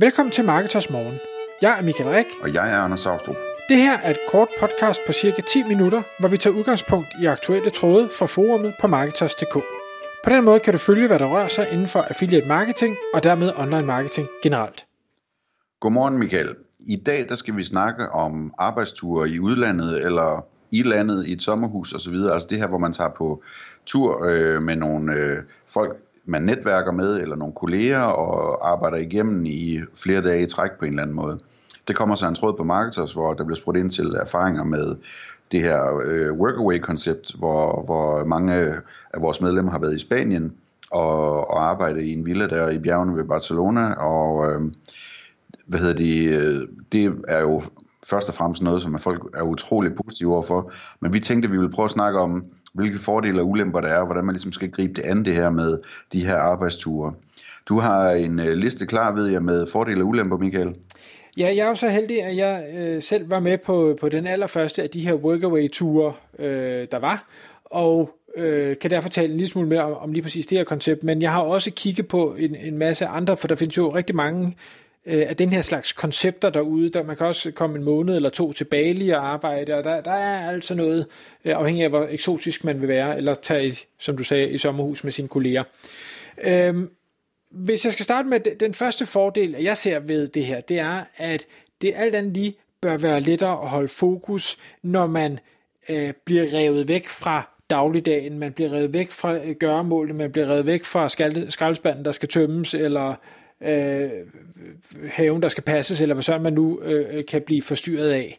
Velkommen til Marketers Morgen. Jeg er Michael Rik. Og jeg er Anders Saustrup. Det her er et kort podcast på cirka 10 minutter, hvor vi tager udgangspunkt i aktuelle tråde fra forumet på Marketers.dk. På den måde kan du følge, hvad der rører sig inden for affiliate marketing og dermed online marketing generelt. Godmorgen Michael. I dag der skal vi snakke om arbejdsture i udlandet eller i landet i et sommerhus osv. Altså det her, hvor man tager på tur øh, med nogle øh, folk, man netværker med, eller nogle kolleger, og arbejder igennem i flere dage i træk på en eller anden måde. Det kommer så en tråd på Marketers, hvor der bliver spurgt ind til erfaringer med det her øh, workaway-koncept, hvor, hvor mange af vores medlemmer har været i Spanien og, og arbejdet i en villa der i bjergene ved Barcelona, og øh, hvad hedder det, øh, det er jo først og fremmest noget, som folk er utrolig positive overfor, men vi tænkte, at vi ville prøve at snakke om, hvilke fordele og ulemper der er, og hvordan man ligesom skal gribe det an det her med de her arbejdsture. Du har en øh, liste klar, ved jeg, med fordele og ulemper, Michael. Ja, jeg er jo så heldig, at jeg øh, selv var med på, på den allerførste af de her workaway-ture, øh, der var, og øh, kan derfor tale en lille smule mere om, om lige præcis det her koncept, men jeg har også kigget på en, en masse andre, for der findes jo rigtig mange øh, af den her slags koncepter derude. Der, man kan også komme en måned eller to til Bali og arbejde, og der, der er altså noget, øh, afhængig af hvor eksotisk man vil være, eller tage, som du sagde, i sommerhus med sine kolleger. Øh, hvis jeg skal starte med den første fordel, jeg ser ved det her, det er, at det alt andet lige bør være lettere at holde fokus, når man øh, bliver revet væk fra dagligdagen, man bliver revet væk fra gøremålet, gøremålene, man bliver revet væk fra skraldespanden, der skal tømmes, eller øh, haven, der skal passes, eller hvad sådan man nu øh, kan blive forstyrret af.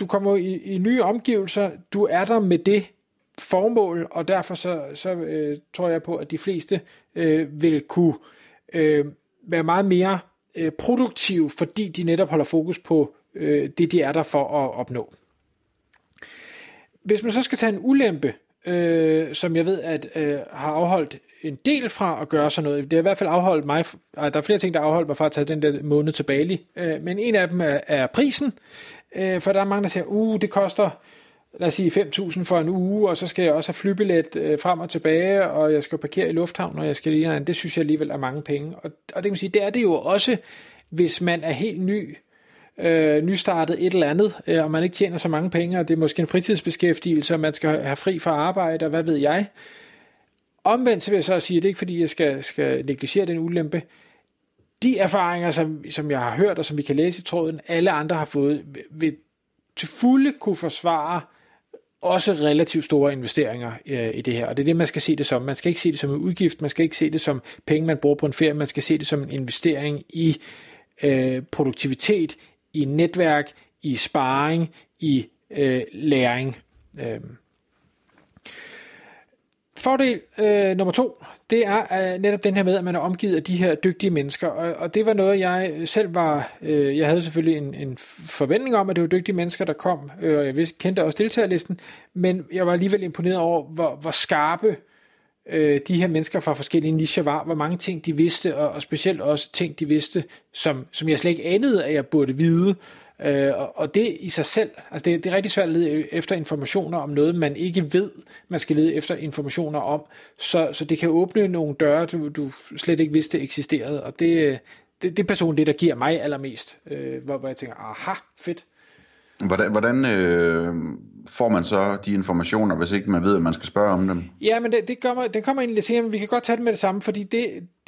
Du kommer i, i nye omgivelser, du er der med det formål, og derfor så, så øh, tror jeg på, at de fleste øh, vil kunne øh, være meget mere øh, produktive, fordi de netop holder fokus på øh, det, de er der for at opnå. Hvis man så skal tage en ulempe, øh, som jeg ved, at øh, har afholdt en del fra at gøre sådan noget. Det har i hvert fald afholdt mig, der er flere ting, der har afholdt mig fra at tage den der måned til Bali, øh, men en af dem er, er prisen, øh, for der er mange, der siger, uh, det koster lad os sige 5.000 for en uge, og så skal jeg også have flybillet øh, frem og tilbage, og jeg skal parkere i lufthavn, og jeg skal lige det synes jeg alligevel er mange penge. Og, og det kan man sige, det er det jo også, hvis man er helt ny, øh, nystartet et eller andet, øh, og man ikke tjener så mange penge, og det er måske en fritidsbeskæftigelse, og man skal have fri fra arbejde, og hvad ved jeg. Omvendt så vil jeg så sige, at det er ikke fordi, jeg skal, skal negligere den ulempe. De erfaringer, som, som jeg har hørt, og som vi kan læse i tråden, alle andre har fået, vil til fulde kunne forsvare også relativt store investeringer øh, i det her, og det er det, man skal se det som. Man skal ikke se det som en udgift, man skal ikke se det som penge, man bruger på en ferie, man skal se det som en investering i øh, produktivitet, i netværk, i sparring, i øh, læring. Øh. Fordel øh, nummer to, det er øh, netop den her med, at man er omgivet af de her dygtige mennesker, og, og det var noget, jeg selv var, øh, jeg havde selvfølgelig en, en forventning om, at det var dygtige mennesker, der kom, øh, og jeg vidste, kendte også deltagerlisten, men jeg var alligevel imponeret over, hvor, hvor skarpe øh, de her mennesker fra forskellige nicher var, hvor mange ting de vidste, og, og specielt også ting, de vidste, som, som jeg slet ikke anede, at jeg burde vide, Øh, og, og det i sig selv, altså det, det er rigtig svært at lede efter informationer om noget, man ikke ved, man skal lede efter informationer om. Så, så det kan åbne nogle døre, du, du slet ikke vidste eksisterede, og det, øh, det, det er det, der giver mig allermest, øh, hvor, hvor jeg tænker, aha, fedt. Hvordan, hvordan øh, får man så de informationer, hvis ikke man ved, at man skal spørge om dem? Ja, men det, det, kommer, det kommer egentlig lidt senere, men vi kan godt tage det med det samme, fordi det,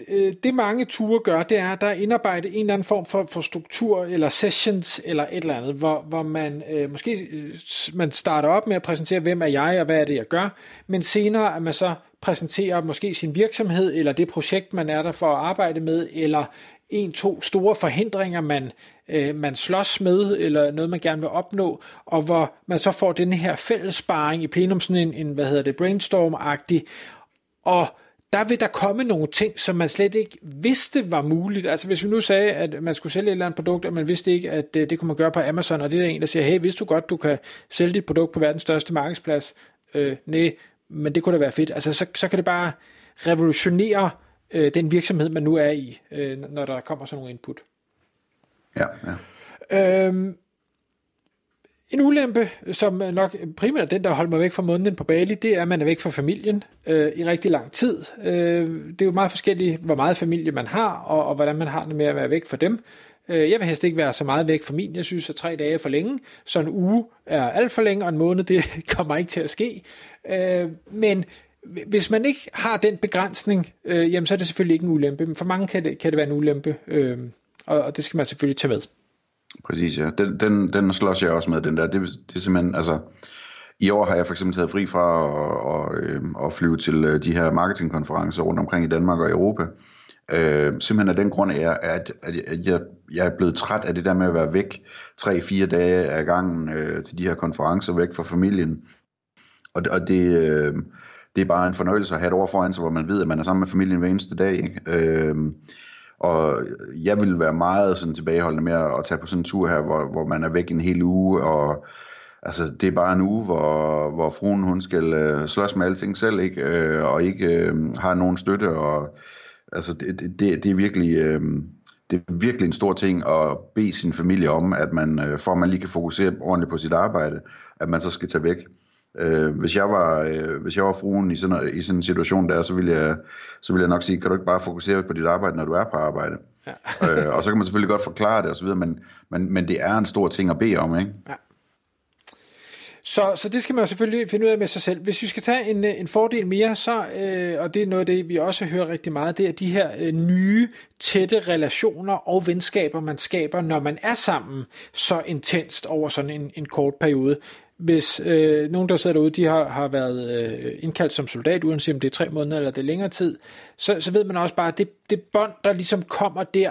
øh, det, mange ture gør, det er, at der er indarbejdet en eller anden form for, for struktur, eller sessions, eller et eller andet, hvor, hvor man øh, måske øh, man starter op med at præsentere, hvem er jeg, og hvad er det, jeg gør, men senere at man så præsenterer måske sin virksomhed, eller det projekt, man er der for at arbejde med, eller en, to store forhindringer, man, øh, man slås med, eller noget, man gerne vil opnå, og hvor man så får den her fælles sparring i plenum, sådan en, en hvad hedder det, brainstorm-agtig, og der vil der komme nogle ting, som man slet ikke vidste var muligt. Altså hvis vi nu sagde, at man skulle sælge et eller andet produkt, og man vidste ikke, at det, det kunne man gøre på Amazon, og det er der en, der siger, hey, vidste du godt, du kan sælge dit produkt på verdens største markedsplads? Øh, nej, men det kunne da være fedt. Altså så, så kan det bare revolutionere øh, den virksomhed, man nu er i, øh, når der kommer sådan nogle input. Ja, ja. Øhm, En ulempe, som nok primært den, der holder mig væk fra måneden på Bali, det er, at man er væk fra familien øh, i rigtig lang tid. Øh, det er jo meget forskelligt, hvor meget familie man har, og, og hvordan man har det med at være væk fra dem. Øh, jeg vil helst ikke være så meget væk fra min. Jeg synes, at tre dage er for længe, så en uge er alt for længe, og en måned, det kommer ikke til at ske. Øh, men hvis man ikke har den begrænsning, øh, jamen så er det selvfølgelig ikke en ulempe. Men for mange kan det, kan det være en ulempe, øh, og, og det skal man selvfølgelig tage med. Præcis, ja. Den, den, den slås jeg også med, den der. Det, det er simpelthen, altså... I år har jeg for eksempel taget fri fra at, at, øh, at flyve til øh, de her marketingkonferencer rundt omkring i Danmark og Europa. Øh, simpelthen af den grund er, at, at jeg, jeg er blevet træt af det der med at være væk 3-4 dage af gangen øh, til de her konferencer, væk fra familien. Og, og det, øh, det er bare en fornøjelse at have et år foran sig, hvor man ved, at man er sammen med familien hver eneste dag. Ikke? Øh, og jeg vil være meget sådan tilbageholdende med at tage på sådan en tur her, hvor, hvor man er væk en hel uge, og altså, det er bare en uge, hvor, hvor fruen hun skal øh, slås med alting selv, ikke? Øh, og ikke øh, har nogen støtte, og altså, det, det, det er virkelig... Øh, det er virkelig en stor ting at bede sin familie om, at man, øh, for at man lige kan fokusere ordentligt på sit arbejde, at man så skal tage væk. Øh, hvis, jeg var, øh, hvis jeg var fruen i sådan, i sådan en situation der, så ville, jeg, så ville jeg nok sige, kan du ikke bare fokusere på dit arbejde, når du er på arbejde? Ja. øh, og så kan man selvfølgelig godt forklare det osv., men, men, men det er en stor ting at bede om, ikke? Ja. Så, så det skal man selvfølgelig finde ud af med sig selv. Hvis vi skal tage en, en fordel mere, så, øh, og det er noget af det, vi også hører rigtig meget, det er de her øh, nye, tætte relationer og venskaber, man skaber, når man er sammen så intenst over sådan en, en kort periode hvis øh, nogen, der sidder derude, de har, har været øh, indkaldt som soldat, uanset om det er tre måneder eller det er længere tid, så, så ved man også bare, at det, det bånd, der ligesom kommer der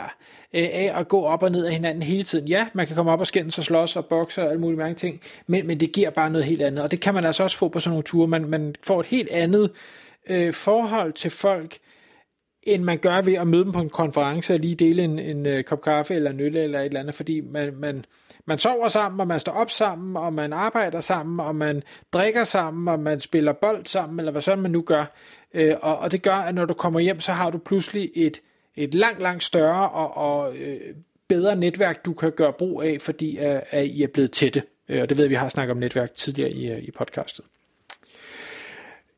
øh, af at gå op og ned af hinanden hele tiden. Ja, man kan komme op og skændes og slås og bokse og alle mulige mange ting, men, men det giver bare noget helt andet. Og det kan man altså også få på sådan nogle ture. Man, man får et helt andet øh, forhold til folk, end man gør ved at møde dem på en konference og lige dele en, en, en kop kaffe eller en øl eller et eller andet, fordi man, man, man sover sammen, og man står op sammen, og man arbejder sammen, og man drikker sammen, og man spiller bold sammen, eller hvad sådan man nu gør. Øh, og, og det gør, at når du kommer hjem, så har du pludselig et, et langt, langt større og, og øh, bedre netværk, du kan gøre brug af, fordi at, at I er blevet tætte. Øh, og det ved vi har snakket om netværk tidligere i, i podcastet.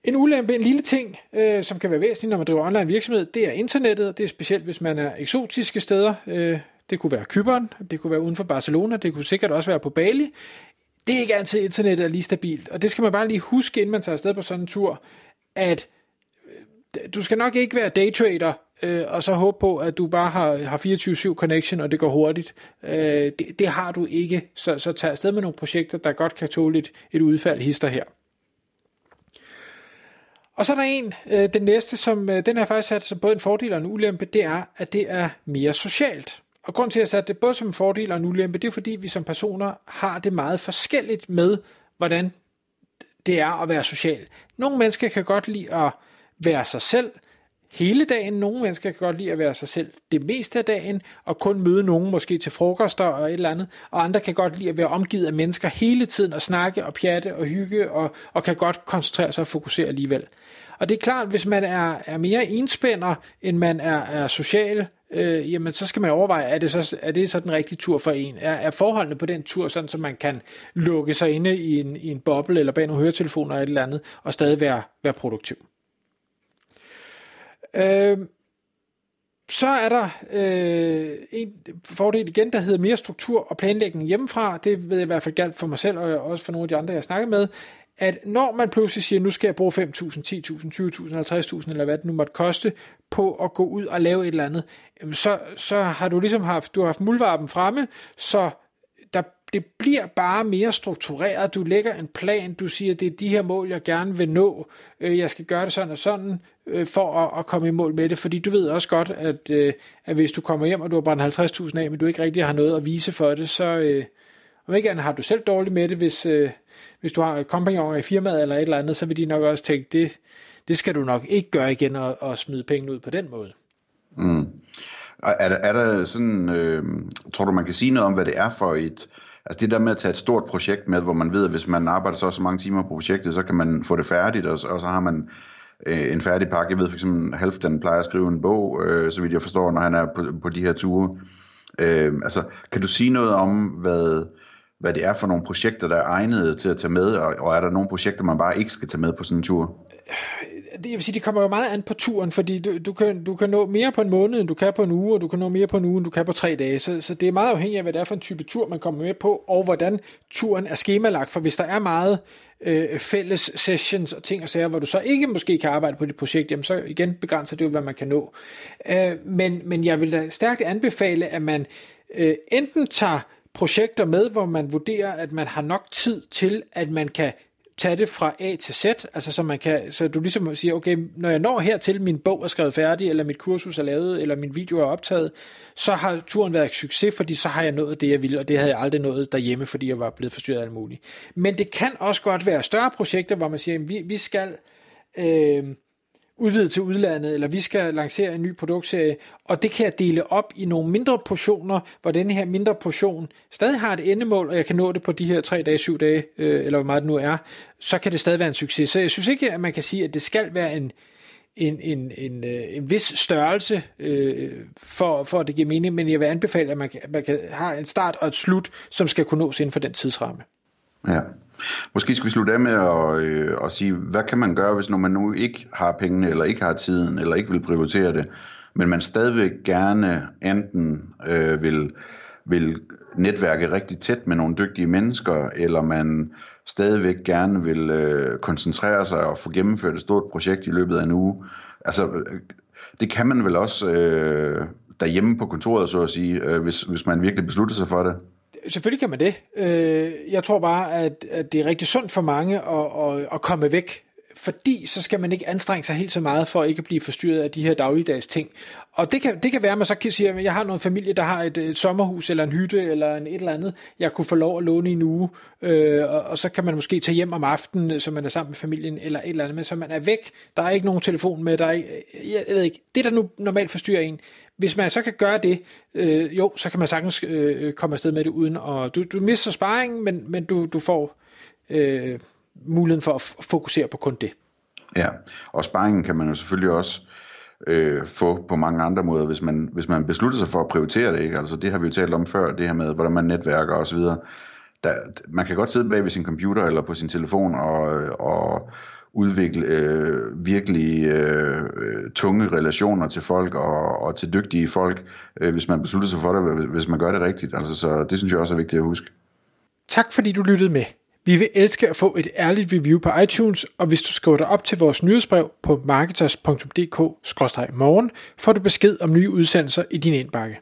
En ulempe, en lille ting, øh, som kan være væsentlig, når man driver online virksomhed, det er internettet. Det er specielt, hvis man er eksotiske steder. Øh, det kunne være Kyberen, det kunne være uden for Barcelona, det kunne sikkert også være på Bali. Det er ikke altid, internettet er lige stabilt, og det skal man bare lige huske, inden man tager afsted på sådan en tur, at øh, du skal nok ikke være daytrader, øh, og så håbe på, at du bare har, har 24-7 connection, og det går hurtigt. Øh, det, det har du ikke, så, så tag afsted med nogle projekter, der godt kan tåle et, et udfald hister her. Og så er der en, øh, den næste, som øh, den har faktisk sat som både en fordel og en ulempe, det er, at det er mere socialt. Og grund til, at jeg satte det både som en fordel og en ulempe, det er fordi, vi som personer har det meget forskelligt med, hvordan det er at være social. Nogle mennesker kan godt lide at være sig selv hele dagen. Nogle mennesker kan godt lide at være sig selv det meste af dagen, og kun møde nogen måske til frokoster og et eller andet. Og andre kan godt lide at være omgivet af mennesker hele tiden og snakke og pjatte og hygge, og, og kan godt koncentrere sig og fokusere alligevel. Og det er klart, hvis man er, er mere enspænder, end man er, er social, øh, jamen så skal man overveje, er det så, er det så den rigtige tur for en? Er, er forholdene på den tur sådan, så man kan lukke sig inde i en, i en boble eller bag nogle høretelefoner eller et eller andet, og stadig være, være produktiv? Øh, så er der øh, en fordel igen, der hedder mere struktur og planlægning hjemmefra. Det ved jeg i hvert fald galt for mig selv, og også for nogle af de andre, jeg snakker med, at når man pludselig siger, nu skal jeg bruge 5.000, 10.000, 20.000, 50.000, eller hvad det nu måtte koste, på at gå ud og lave et eller andet, så, så har du ligesom haft, du har haft muldvarpen fremme, så det bliver bare mere struktureret. Du lægger en plan, du siger, det er de her mål, jeg gerne vil nå, øh, jeg skal gøre det sådan og sådan, øh, for at, at komme i mål med det, fordi du ved også godt, at, øh, at hvis du kommer hjem, og du har brændt 50.000 af, men du ikke rigtig har noget at vise for det, så, om ikke andet har du selv dårligt med det, hvis, hvis du har kompagnoner i firmaet eller et eller andet, så vil de nok også tænke, det, det skal du nok ikke gøre igen og, og smide penge ud på den måde. Mm. Er der, er der sådan, øh, tror du man kan sige noget om, hvad det er for et, altså det der med at tage et stort projekt med, hvor man ved, at hvis man arbejder så, så mange timer på projektet, så kan man få det færdigt, og, og så har man øh, en færdig pakke. Jeg ved for eksempel, Halfdan plejer at skrive en bog, øh, så vidt jeg forstår, når han er på, på de her ture. Øh, altså, kan du sige noget om, hvad, hvad det er for nogle projekter, der er egnet til at tage med, og, og er der nogle projekter, man bare ikke skal tage med på sådan en tur? Øh, det, jeg vil sige, det kommer jo meget an på turen, fordi du, du, kan, du kan nå mere på en måned, end du kan på en uge, og du kan nå mere på en uge, end du kan på tre dage. Så, så det er meget afhængigt af, hvad det er for en type tur, man kommer med på, og hvordan turen er skemalagt. For hvis der er meget øh, fælles sessions og ting og sager, hvor du så ikke måske kan arbejde på dit projekt, jamen så igen begrænser det jo, hvad man kan nå. Øh, men, men jeg vil da stærkt anbefale, at man øh, enten tager projekter med, hvor man vurderer, at man har nok tid til, at man kan tage det fra A til Z, altså så man kan, så du ligesom siger, okay, når jeg når hertil, min bog er skrevet færdig, eller mit kursus er lavet, eller min video er optaget, så har turen været en succes, fordi så har jeg nået det, jeg ville, og det havde jeg aldrig nået derhjemme, fordi jeg var blevet forstyrret af alt muligt. Men det kan også godt være større projekter, hvor man siger, vi, vi skal øh, udvide til udlandet, eller vi skal lancere en ny produktserie, og det kan jeg dele op i nogle mindre portioner, hvor denne her mindre portion stadig har et endemål, og jeg kan nå det på de her 3 dage, 7 dage, øh, eller hvor meget det nu er, så kan det stadig være en succes. Så jeg synes ikke, at man kan sige, at det skal være en, en, en, en, øh, en vis størrelse, øh, for, for at det giver mening, men jeg vil anbefale, at man, man kan have en start og et slut, som skal kunne nås inden for den tidsramme. Ja. Måske skal vi slutte af med at, øh, at sige, hvad kan man gøre, hvis når man nu ikke har pengene, eller ikke har tiden, eller ikke vil prioritere det, men man stadigvæk gerne enten øh, vil, vil netværke rigtig tæt med nogle dygtige mennesker, eller man stadigvæk gerne vil øh, koncentrere sig og få gennemført et stort projekt i løbet af en uge. Altså, øh, det kan man vel også øh, derhjemme på kontoret, så at sige, øh, hvis, hvis man virkelig beslutter sig for det. Selvfølgelig kan man det. Øh, jeg tror bare, at, at det er rigtig sundt for mange at, at, at komme væk fordi så skal man ikke anstrenge sig helt så meget for ikke at blive forstyrret af de her dagligdags ting. Og det kan, det kan være, at man så kan sige, at jeg har noget familie, der har et, et sommerhus eller en hytte eller en et eller andet, jeg kunne få lov at låne i en uge, øh, og, og så kan man måske tage hjem om aftenen, så man er sammen med familien eller et eller andet, men så man er væk, der er ikke nogen telefon med, der er ikke, jeg ved ikke, det der nu normalt forstyrrer en, hvis man så kan gøre det, øh, jo, så kan man sagtens øh, komme afsted med det uden, at... du, du mister sparringen, men, men du, du får øh, muligheden for at fokusere på kun det. Ja, og sparringen kan man jo selvfølgelig også øh, få på mange andre måder, hvis man, hvis man beslutter sig for at prioritere det. Ikke? Altså det har vi jo talt om før, det her med, hvordan man netværker osv. Der, man kan godt sidde bag ved sin computer eller på sin telefon og, og udvikle øh, virkelig øh, øh, tunge relationer til folk og, og til dygtige folk, øh, hvis man beslutter sig for det, hvis man gør det rigtigt. Altså, så det synes jeg også er vigtigt at huske. Tak fordi du lyttede med. Vi vil elske at få et ærligt review på iTunes, og hvis du skriver dig op til vores nyhedsbrev på marketers.dk-morgen, får du besked om nye udsendelser i din indbakke.